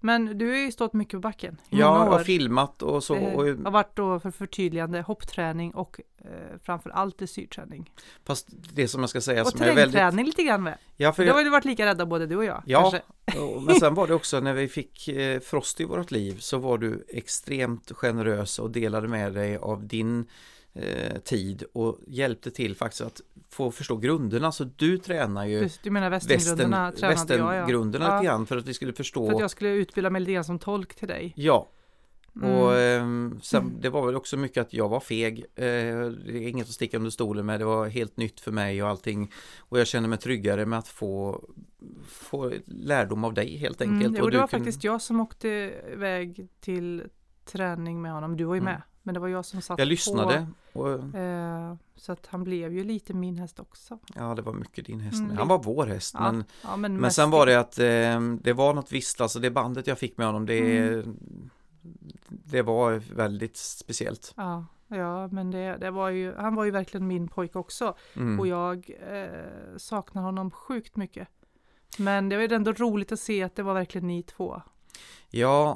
Men du har ju stått mycket på backen i Jag har filmat och så. Eh, Och, har varit då för förtydligande hoppträning och eh, framför allt dressyrträning. fast det som jag ska säga och som är väldigt... terrängträning lite grann med. Ja, för det har ju varit lika rädda både du och jag. Ja, och- men sen var det också när vi fick eh, Frost i vårt liv så var du extremt generös och delade med dig av din eh, tid och hjälpte till faktiskt att få förstå grunderna. Så du tränar ju Du, du menar västern, västerngrunderna tränade jag ja. västerngrunderna Ja, lite grann för att vi skulle förstå. För att jag skulle utbilda mig lite grann som tolk till dig. Ja, Mm. och ehm, sen, Mm. det var väl också mycket att jag var feg. Eh, det är inget att sticka under stolen med. Det var helt nytt för mig och allting. Och jag känner mig tryggare med att få, få lärdom av dig helt enkelt. Mm, jo, och det du var kunde- faktiskt jag som åkte iväg till träning med honom. Du var ju Mm. med. Men det var jag som satt Jag lyssnade och på. Eh, så att han blev ju lite min häst också. ja, det var mycket din häst. Mm. Han var vår häst. Ja, Men, ja, men, men sen var det att eh, det var något visst, alltså det bandet jag fick med honom, det, Mm. det var väldigt speciellt. Ja, ja men det, det var ju, han var ju verkligen min pojke också. Mm. Och jag eh, saknar honom sjukt mycket. Men det var ju ändå roligt att se att det var verkligen ni två. Ja,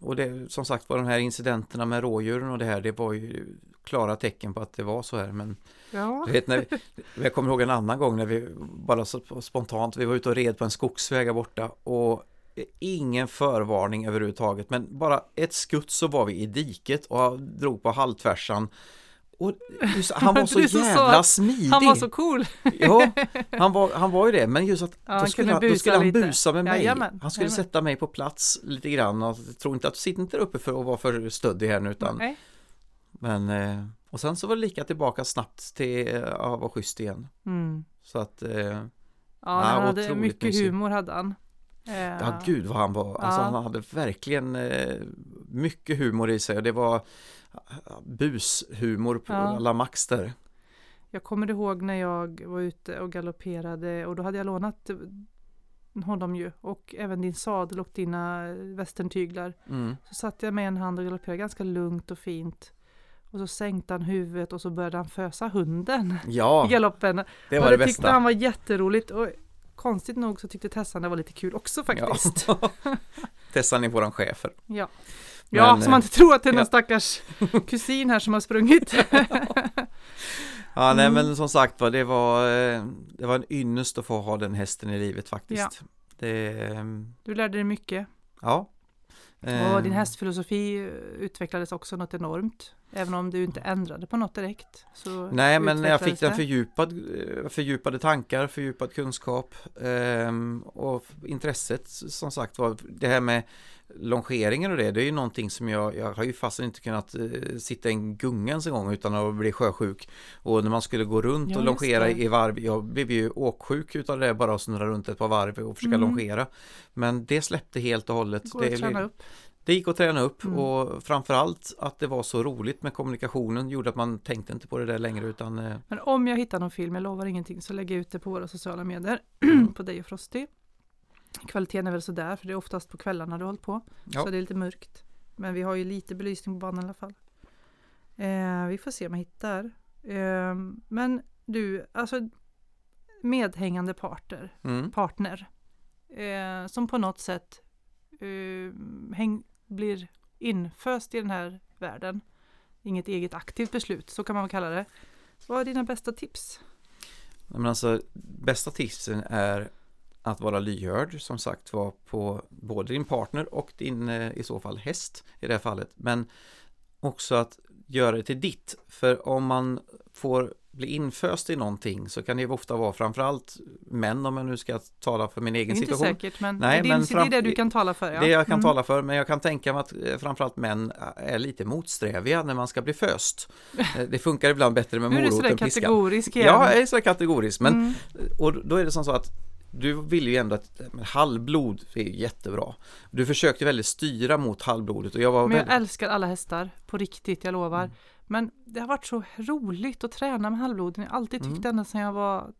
och- det, som sagt var de här incidenterna med rådjuren och det här, det var ju klara tecken på att det var så här. Men Ja, du vet, när vi, jag kommer ihåg en annan gång när vi bara så spontant, vi var ute och red på en skogsväg här borta och ingen förvarning överhuvudtaget, men bara ett skutt så var vi i diket och drog på halvtvärsan. Och just, han var så så jävla söt. smidig. han var så cool. Ja, han var, han var ju det, men just att Ja, då, skulle han, då skulle han lite. busa med mig. Jajamän, han skulle jajamän. sätta mig på plats lite grann och tror inte att du sitter där uppe för att vara för stöddig här nu utan Nej. men eh, och sen så var det lika tillbaka snabbt till eh, ja, var schysst igen. Mm. Så att eh, Ja, han hade mycket mysig. humor hade han. Ja gud vad han var, alltså Ja. han hade verkligen mycket humor i sig och det var bushumor på Ja. alla max där. Jag kommer ihåg när jag var ute och galopperade och då hade jag lånat eh, honom ju och även din sadel och dina eh, västerntyglar. Mm. Så satt jag med en hand och galopperade ganska lugnt och fint. Och så sänkte han huvudet och så började han fösa hunden Ja, i galoppen. det och var det det tyckte bästa. han var jätteroligt och konstigt nog så tyckte Tessan det var lite kul också faktiskt. Ja. Tessan är våran chefer. ja. Men, så man inte tror att det är någon ja. stackars kusin här som har sprungit. Ja, nej Mm. men som sagt var, det var, eh, det var en ynnest att få ha den hästen i livet faktiskt. Det, eh, Du lärde dig mycket. ja. Eh, Och din hästfilosofi eh, utvecklades också något enormt. Även om du inte ändrade på något direkt. Nej, men jag fick det. fördjupad, eh, fördjupade tankar, fördjupad kunskap ehm, och intresset som sagt var, det här med longeringen och det, det är ju någonting som jag, jag har ju fast inte kunnat eh, sitta i en gunga ens en gång utan att bli sjösjuk. Och när man skulle gå runt Ja, och longera det. i varv, jag blev ju åksjuk utav det bara att snurra runt ett par varv och försöka Mm. longera. Men det släppte helt och hållet. Går det, träna upp. Det gick att träna upp Mm. och framförallt att det var så roligt med kommunikationen gjorde att man tänkte inte på det där längre utan eh, Men om jag hittar någon film, jag lovar ingenting, så lägger jag ut det på våra sociala medier. på dig och Frosty. Kvaliteten är väl sådär, för det är oftast på kvällarna du har hållit på. Ja. Så det är lite mörkt. Men vi har ju lite belysning på banan i alla fall. Eh, vi får se om jag hittar. Eh, men du, alltså medhängande parter, mm. partner. Eh, som på något sätt eh, häng, blir inföst i den här världen. Inget eget aktivt beslut, så kan man väl kalla det. Vad är dina bästa tips? Men alltså, bästa tipsen är att vara lyhörd som sagt var på både din partner och din eh, i så fall häst i det här fallet. Men också att göra det till ditt. För om man får bli inföst i någonting så kan det ofta vara framförallt män om jag nu ska tala för min Det egen är inte situation. säkert, men, Nej, det, är men fram- det är det du kan tala för. Ja. Det jag kan Mm. tala för, men jag kan tänka mig att eh, framförallt män är lite motsträviga när man ska bli föst. Eh, Det funkar ibland bättre med Nu är du morot sådär än kategorisk igen. Ja, jag är så kategorisk, men Mm. och då är det som så att du ville ju ändå att halvblod är jättebra. Du försökte väldigt styra mot halvblodet och jag var Men jag väldigt, älskar alla hästar, på riktigt, jag lovar. Mm. Men det har varit så roligt att träna med halvbloden. Jag har alltid tyckt Mm. ända sedan jag var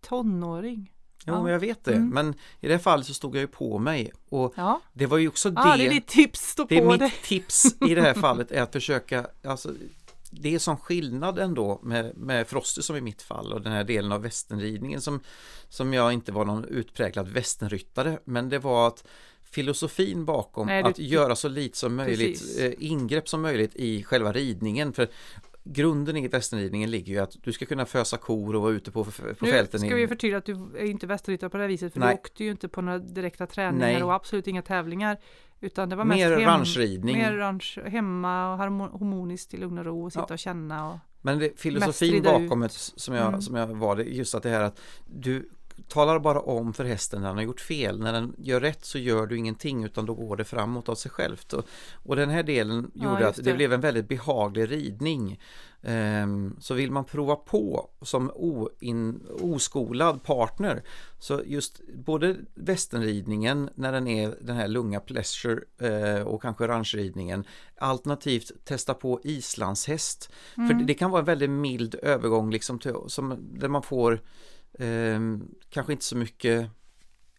tonåring. jo, ja. jag vet det. Mm. Men i det här fallet så stod jag ju på mig och Ja, det var ju också det. ah, det är ditt tips, stå Det på mitt det. tips i det här fallet är att försöka, alltså det är som skillnad ändå med, med Frosty som i mitt fall och den här delen av västernridningen som, som jag inte var någon utpräglad västernryttare men det var att filosofin bakom Nej, du- att göra så lite som möjligt Precis. eh, ingrepp som möjligt i själva ridningen för grunden i västernridningen ligger ju att du ska kunna fösa kor och vara ute på, på Nu fälten ska i- vi förtydliga att du är inte västerryttare på det här viset, för Nej. du åkte ju inte på några direkta träningar Nej. och absolut inga tävlingar. Utan det var mest mer hem, ranchridning mer ranch, hemma och harmo- harmoniskt i lugn och ro och sitta Ja. och känna. Och, Men det, filosofin bakom ut. ett, som jag, Mm. som jag var det, just att det här att du talar bara om för hästen när den har gjort fel. När den gör rätt så gör du ingenting utan då går det framåt av sig självt. Och, och den här delen Ja, gjorde just att det. det. blev en väldigt behaglig ridning. Ehm, så vill man prova på som oin, oskolad partner så just både västernridningen när den är den här lunga pleasure eh, och kanske ranchridningen alternativt testa på islandshäst. För Mm. det, det kan vara en väldigt mild övergång liksom till, som, där man får ehm, kanske inte så mycket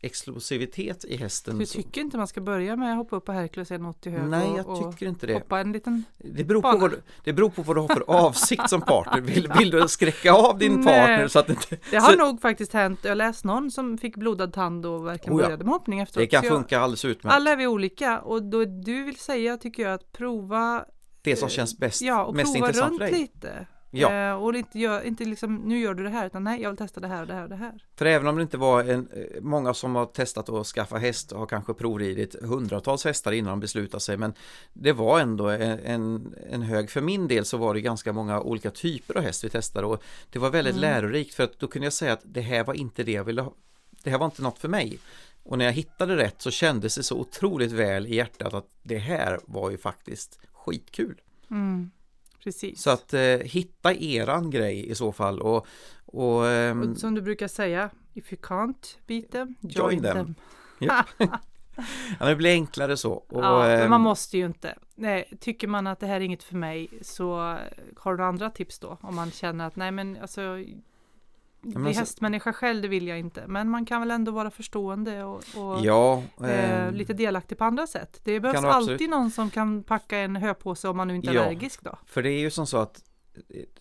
explosivitet i hästen. du tycker inte man ska börja med att hoppa upp på Hercules 1,80 hög Nej, jag och tycker inte det. hoppa en liten... Det beror, på bana. vad, du- det beror på vad du har för avsikt som partner. Vill, vill du skräcka av din Nej. partner så att inte... Det har så, nog faktiskt hänt, jag läst någon som fick blodad tand och verkligen Oh ja. började med hoppning efteråt. det kan jag- funka alldeles utmärkt. Alla är vi olika och då du vill säga tycker jag att prova det som känns bäst, Ja, och mest prova intressant runt för dig. lite. Ja. Eh, och inte, gör, inte liksom, nu gör du det här, utan nej, jag vill testa det här och det här och det här. För även om det inte var en, eh, många som har testat att skaffa häst och har kanske provridit hundratals hästar innan de beslutar sig men det var ändå en, en, en hög, för min del så var det ganska många olika typer av häst vi testade och det var väldigt Mm. lärorikt för att då kunde jag säga att det här var inte det jag ville ha, det här var inte något för mig. Och när jag hittade rätt så kändes det så otroligt väl i hjärtat att det här var ju faktiskt skitkul. Mm, precis. Så att eh, hitta eran grej i så fall och, och ehm, och som du brukar säga, if you can't beat them, join, Join them. them. Ja, det blir enklare så. Och, ja, men man ehm, måste ju inte. Nej, tycker man att det här är inget för mig så har du andra tips då? Om man känner att nej men alltså bli alltså- hästmänniska själv, det vill jag inte. Men man kan väl ändå vara förstående och, och Ja, eh, ehm, lite delaktig på andra sätt. Det behövs alltid någon som kan packa en höpåse om man nu inte är Ja. allergisk då. för det är ju som så att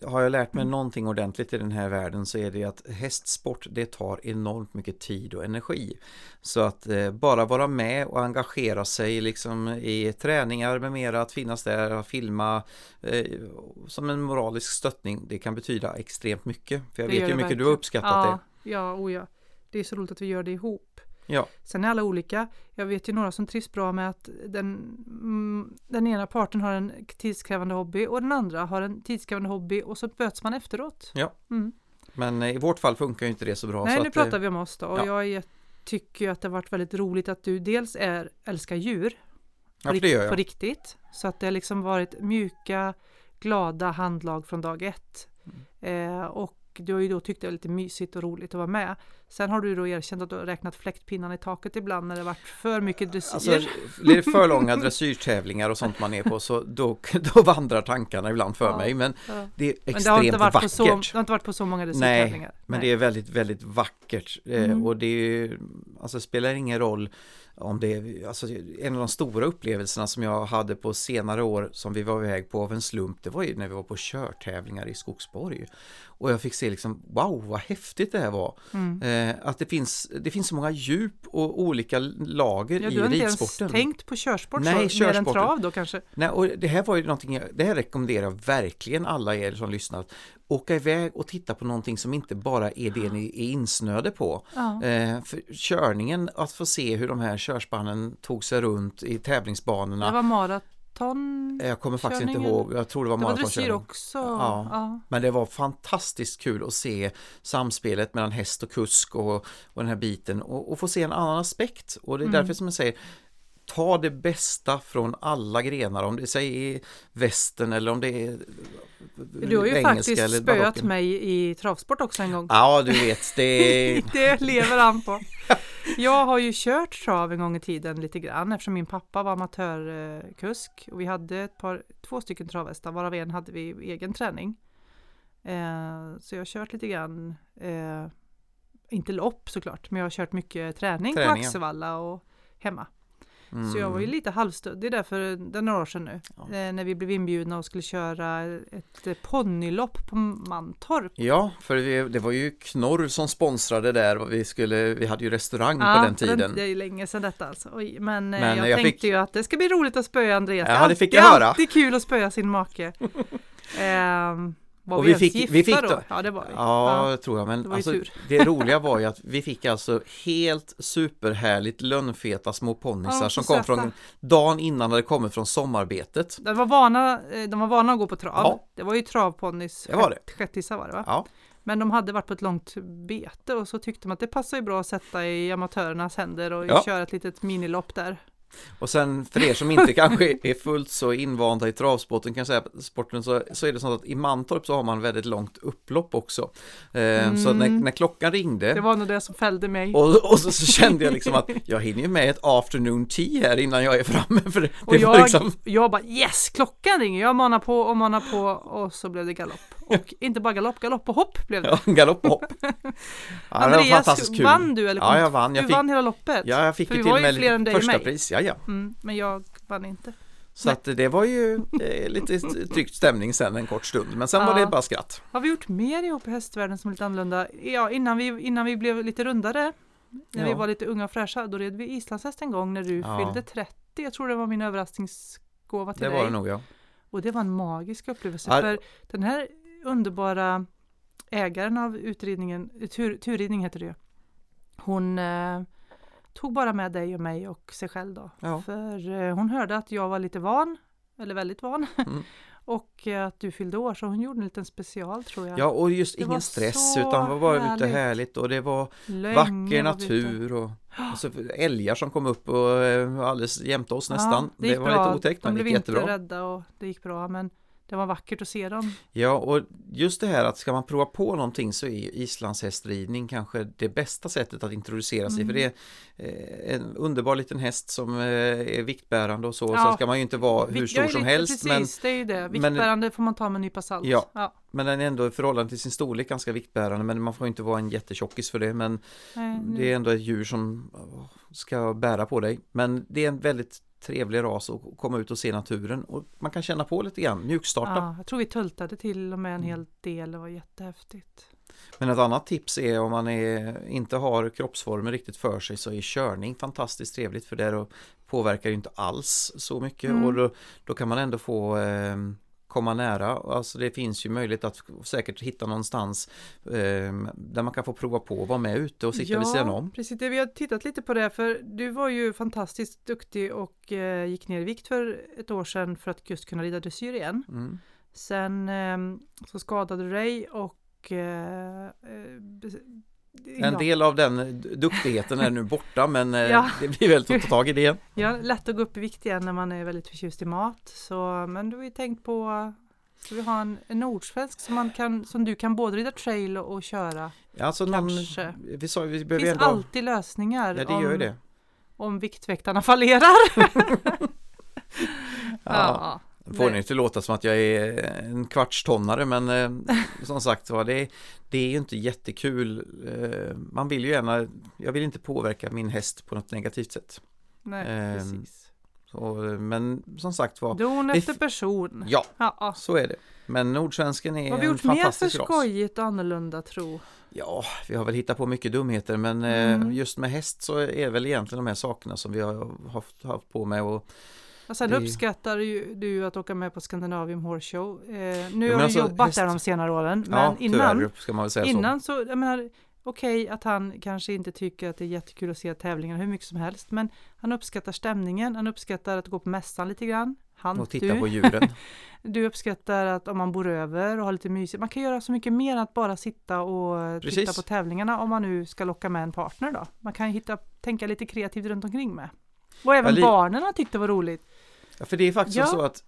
har jag lärt mig någonting ordentligt i den här världen så är det att hästsport det tar enormt mycket tid och energi. Så att eh, bara vara med och engagera sig liksom i träningar med mera, att finnas där och filma eh, som en moralisk stöttning, det kan betyda extremt mycket. För jag Det vet ju hur mycket du har verkligen. uppskattat ja, det. Ja, oh ja. Det är så roligt att vi gör det ihop. Ja, Sen är alla olika. Jag vet ju några som trivs bra med att den, mm, den ena parten har en tidskrävande hobby och den andra har en tidskrävande hobby och så möts man efteråt. Ja. Mm. men eh, i vårt fall funkar ju inte det så bra. Nej, så nu att, eh, pratar vi om oss då och ja. jag tycker att det har varit väldigt roligt att du dels är, älskar djur Ja, gör jag. på riktigt. Så att det har liksom varit mjuka, glada handlag från dag ett. Mm. Eh, och du har ju då tyckt det var lite mysigt och roligt att vara med. Sen har du då erkänt att du har räknat fläktpinnarna i taket ibland när det varit för mycket dressyr. Alltså, blir det för långa dressyrtävlingar och sånt man är på så då, då vandrar tankarna ibland för Ja. mig. Men Ja. det är Men det har, inte extremt varit vackert. så, det har inte varit på så många dressyrtävlingar. Men det är väldigt, väldigt vackert. Eh, Mm. Och det är alltså det spelar ingen roll om det alltså en av de stora upplevelserna som jag hade på senare år som vi var iväg på av en slump, det var ju när vi var på körtävlingar i Skogsborg. Och jag fick se liksom, wow vad häftigt det här var. Mm. Eh, att det finns, det finns så många djup och olika lager Ja, i du har inte ens ridsporten. tänkt på körsport Nej, så, mer än trav då kanske? Nej, och det här var ju någonting, jag- det här rekommenderar jag verkligen alla er som lyssnar. Åka iväg och titta på någonting som inte bara är det ni är insnöade på. Ja. Eh, för körningen, att få se hur de här körspannen tog sig runt i tävlingsbanorna. Det var maraton. Jag kommer faktiskt inte ihåg, jag tror det var Det var maratonkörning. också. Ja. Ja. Men det var fantastiskt kul att se samspelet mellan häst och kusk och, och den här biten och, och få se en annan aspekt. Och det är Mm. därför som jag säger, ta det bästa från alla grenar, om det säger västern eller om det är Du har ju faktiskt eller spöat mig i travsport också en gång. Ja, du vet, det det lever han på. Jag har ju kört trav en gång i tiden lite grann eftersom min pappa var amatörkusk och vi hade ett par, två stycken travhästar varav en hade vi egen träning. Eh, så jag har kört lite grann, eh, inte lopp såklart, men jag har kört mycket träning Träning, på. Axevalla och hemma. Så jag var ju Mm. lite halvstöddig där för det är några år sedan nu. Ja. Eh, när vi blev inbjudna och skulle köra ett eh, ponnylopp på Mantorp. Ja, för vi, det var ju Knorr som sponsrade där vi skulle, vi hade ju restaurang på den tiden. Det är ju länge sedan detta alltså. Oj, men, eh, Men jag, jag tänkte fick- ju att det ska bli roligt att spöa Andreas. Ja, det fick är jag höra. alltid kul att spöa sin make. Var Och vi, vi fick- gifta vi fick då? då- Ja, det var vi. Ja, det tror jag. Men det alltså, det roliga var ju att vi fick alltså helt superhärligt lönnfeta små ponnysar Ja, som kom från dagen innan det kommit från sommarbetet. De var vana, eh, de var vana att gå på trav. Ja. Det var ju det. Shettisar var det va? Ja, Men de hade varit på ett långt bete och så tyckte man att det passar ju bra att sätta i amatörernas händer och Ja. köra ett litet minilopp där. Och sen för er som inte kanske är fullt så invanda i travsporten kan jag säga sporten så, så är det så att i Mantorp så har man väldigt långt upplopp också. Eh, Så när, Mm. när klockan ringde Det var nog det som fällde mig. och, och så, så kände jag liksom att jag hinner ju med ett afternoon tea här innan jag är framme. För det, Och det jag, liksom, jag bara yes, klockan ringer. Jag manar på och manar på och så blev det galopp. Och inte bara galopp, galopp och hopp blev det. ja, galopp och hopp. Ja, det var Andreas, fantastiskt kul. vann du eller Ja, jag vann. Jag du fick, vann hela loppet? ja, jag fick För ju vi var till ju med fler än dig och första mig. pris. Ja, ja. Mm, men jag vann inte. Så att det var ju eh, lite tryckt stämning sen en kort stund. Men sen Ja. var det bara skratt. Har vi gjort mer ihop i hästvärlden som är lite annorlunda? Ja, innan vi, innan vi blev lite rundare, när vi Ja. var lite unga och fräscha, då red vi islandshäst en gång när du Ja. fyllde 30. Jag tror det var min överraskningsgåva till Det dig. var det nog ja. Och det var en magisk upplevelse. För den här underbara ägaren av utridningen, tur, turridning heter det ju. Hon eh, tog bara med dig och mig och sig själv då. Ja. För eh, hon hörde att jag var lite van, eller väldigt van. Mm. och eh, att du fyllde år, så hon gjorde en liten special tror jag. Ja och just Det ingen stress utan det var bara ute härligt. härligt och det var Länge vacker natur och, och så älgar som kom upp och eh, alldeles jämte oss nästan. Ja, det gick var bra. lite otäckt De men det blev gick inte jättebra. rädda och det gick bra. Men det var vackert att se dem. Ja och just det här att ska man prova på någonting så är islandshästridning kanske det bästa sättet att introducera sig för det är eh, en underbar liten häst som eh, är viktbärande och så. Ja. Sen ska man ju inte vara hur stor som helst men, Precis, det är ju det. men- Viktbärande får man ta med en nypa salt. Ja. ja. men den är ändå i förhållande till sin storlek ganska viktbärande men man får inte vara en jättetjockis för det men Nej, det är ändå ett djur som åh, ska bära på dig. Men det är en väldigt trevlig ras att komma ut och se naturen och man kan känna på lite grann, mjukstarta. Ja, jag tror vi tultade till och med en Mm. hel del, det var jättehäftigt. Men ett annat tips är om man är, inte har kroppsformen riktigt för sig så är körning fantastiskt trevligt för det påverkar ju inte alls så mycket Mm. och då, då kan man ändå få eh, komma nära. Alltså det finns ju möjlighet att säkert hitta någonstans eh, där man kan få prova på att vara med ute och sitta vid sidan om. precis. Vi har tittat lite på det, för du var ju fantastiskt duktig och eh, gick ner i vikt för ett år sedan för att just kunna rida dressyr igen. Mm. Sen eh, så skadade du dig och eh, eh, En ja, del av den duktigheten är nu borta men eh, Ja. det blir väl att ta tag i det igen. Ja, lätt att gå upp i vikt igen när man är väldigt förtjust i mat. Så, men du har ju tänkt på Ska vi ha en, en nordsvensk som, man kan, som du kan både rida trail och, och köra? Alltså någon, Kanske. vi sa vi behöver finns ändå, alltid lösningar ja det om, gör ju det. om viktväktarna fallerar. Ja. Får det inte låta som att jag är en kvartstonnare men eh, som sagt var det, det är ju inte jättekul. Eh, man vill ju gärna, jag vill inte påverka min häst på något negativt sätt. Nej, Ehm, precis. Så, men som sagt var, Don efter person. ja Ja, så är det. Men nordsvensken är Vad har vi en gjort mer för fantastisk ras. skojigt och annorlunda tro? Ja, vi har väl hittat på mycket dumheter men eh, Mm. just med häst så är det väl egentligen de här sakerna som vi har haft, haft på med och Och sen Det- uppskattar ju du att åka med på Scandinavium Horse Show. Eh, nu men har du alltså, jobbat häst- där de senare åren, men ja, innan, tyvärr ska man väl säga så. innan så, jag menar, okej att han kanske inte tycker att det är jättekul att se tävlingar hur mycket som helst, men han uppskattar stämningen, han uppskattar att gå på mässan lite grann. Han, Och titta du, på djuren. du uppskattar att om man bor över och har lite mysigt, man kan göra så mycket mer än att bara sitta och titta Precis. på tävlingarna om man nu ska locka med en partner då. Man kan hitta, tänka lite kreativt runt omkring med. Och även Ja, barnen har tyckt det var roligt. Ja, för det är faktiskt Ja. så att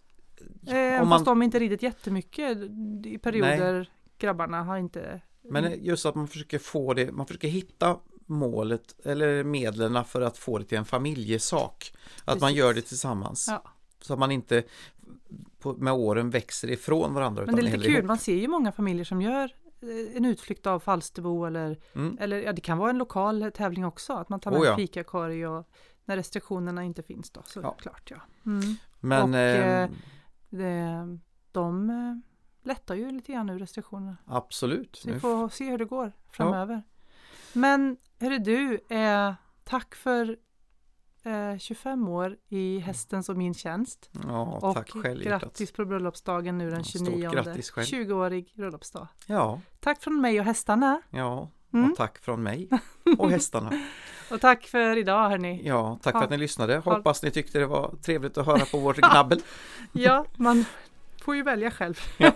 Eh, Om fast man- de inte ridit jättemycket i perioder. Grabbarna har inte... Men just att man försöker få det, man försöker hitta målet eller medlen för att få det till en familjesak. Att man Precis. gör det tillsammans. Ja. Så att man inte på, med åren växer ifrån varandra. Men det är lite kul, ihop. man ser ju många familjer som gör eh, en utflykt av Falsterbo eller, Mm. eller ja, det kan vara en lokal tävling också, att man tar med Oh ja. fikakorg och när restriktionerna inte finns då, så Ja. ja. Mm. Men och, eh, eh, Det, de eh, lättar ju lite grann ur restriktionerna. absolut. Så vi Nu- får se hur det går framöver. Men hörru du, eh, tack för eh, 25 år i hästens och min tjänst. Ja, och tack själv hjärtat. grattis på bröllopsdagen nu den Ja, stort 29. grattis själv. 20-årig bröllopsdag. Ja, Tack från mig och hästarna. ja. Mm. Och tack från mig och hästarna. Och tack för idag hörni. Ja, tack Ha- för att ni lyssnade. ha- Hoppas ni tyckte det var trevligt att höra på vårt gnabbel. Ja, man får ju välja själv. Ja,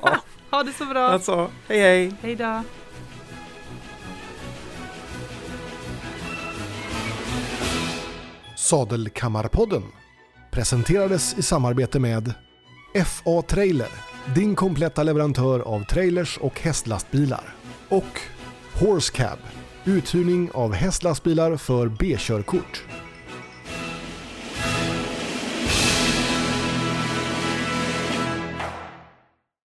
Ha det så bra. alltså, hej hej! Hej då. Sadelkammarpodden presenterades i samarbete med FA Trailer, din kompletta leverantör av trailers och hästlastbilar. Och Horsecab uthyrning av hästlastbilar för B-körkort.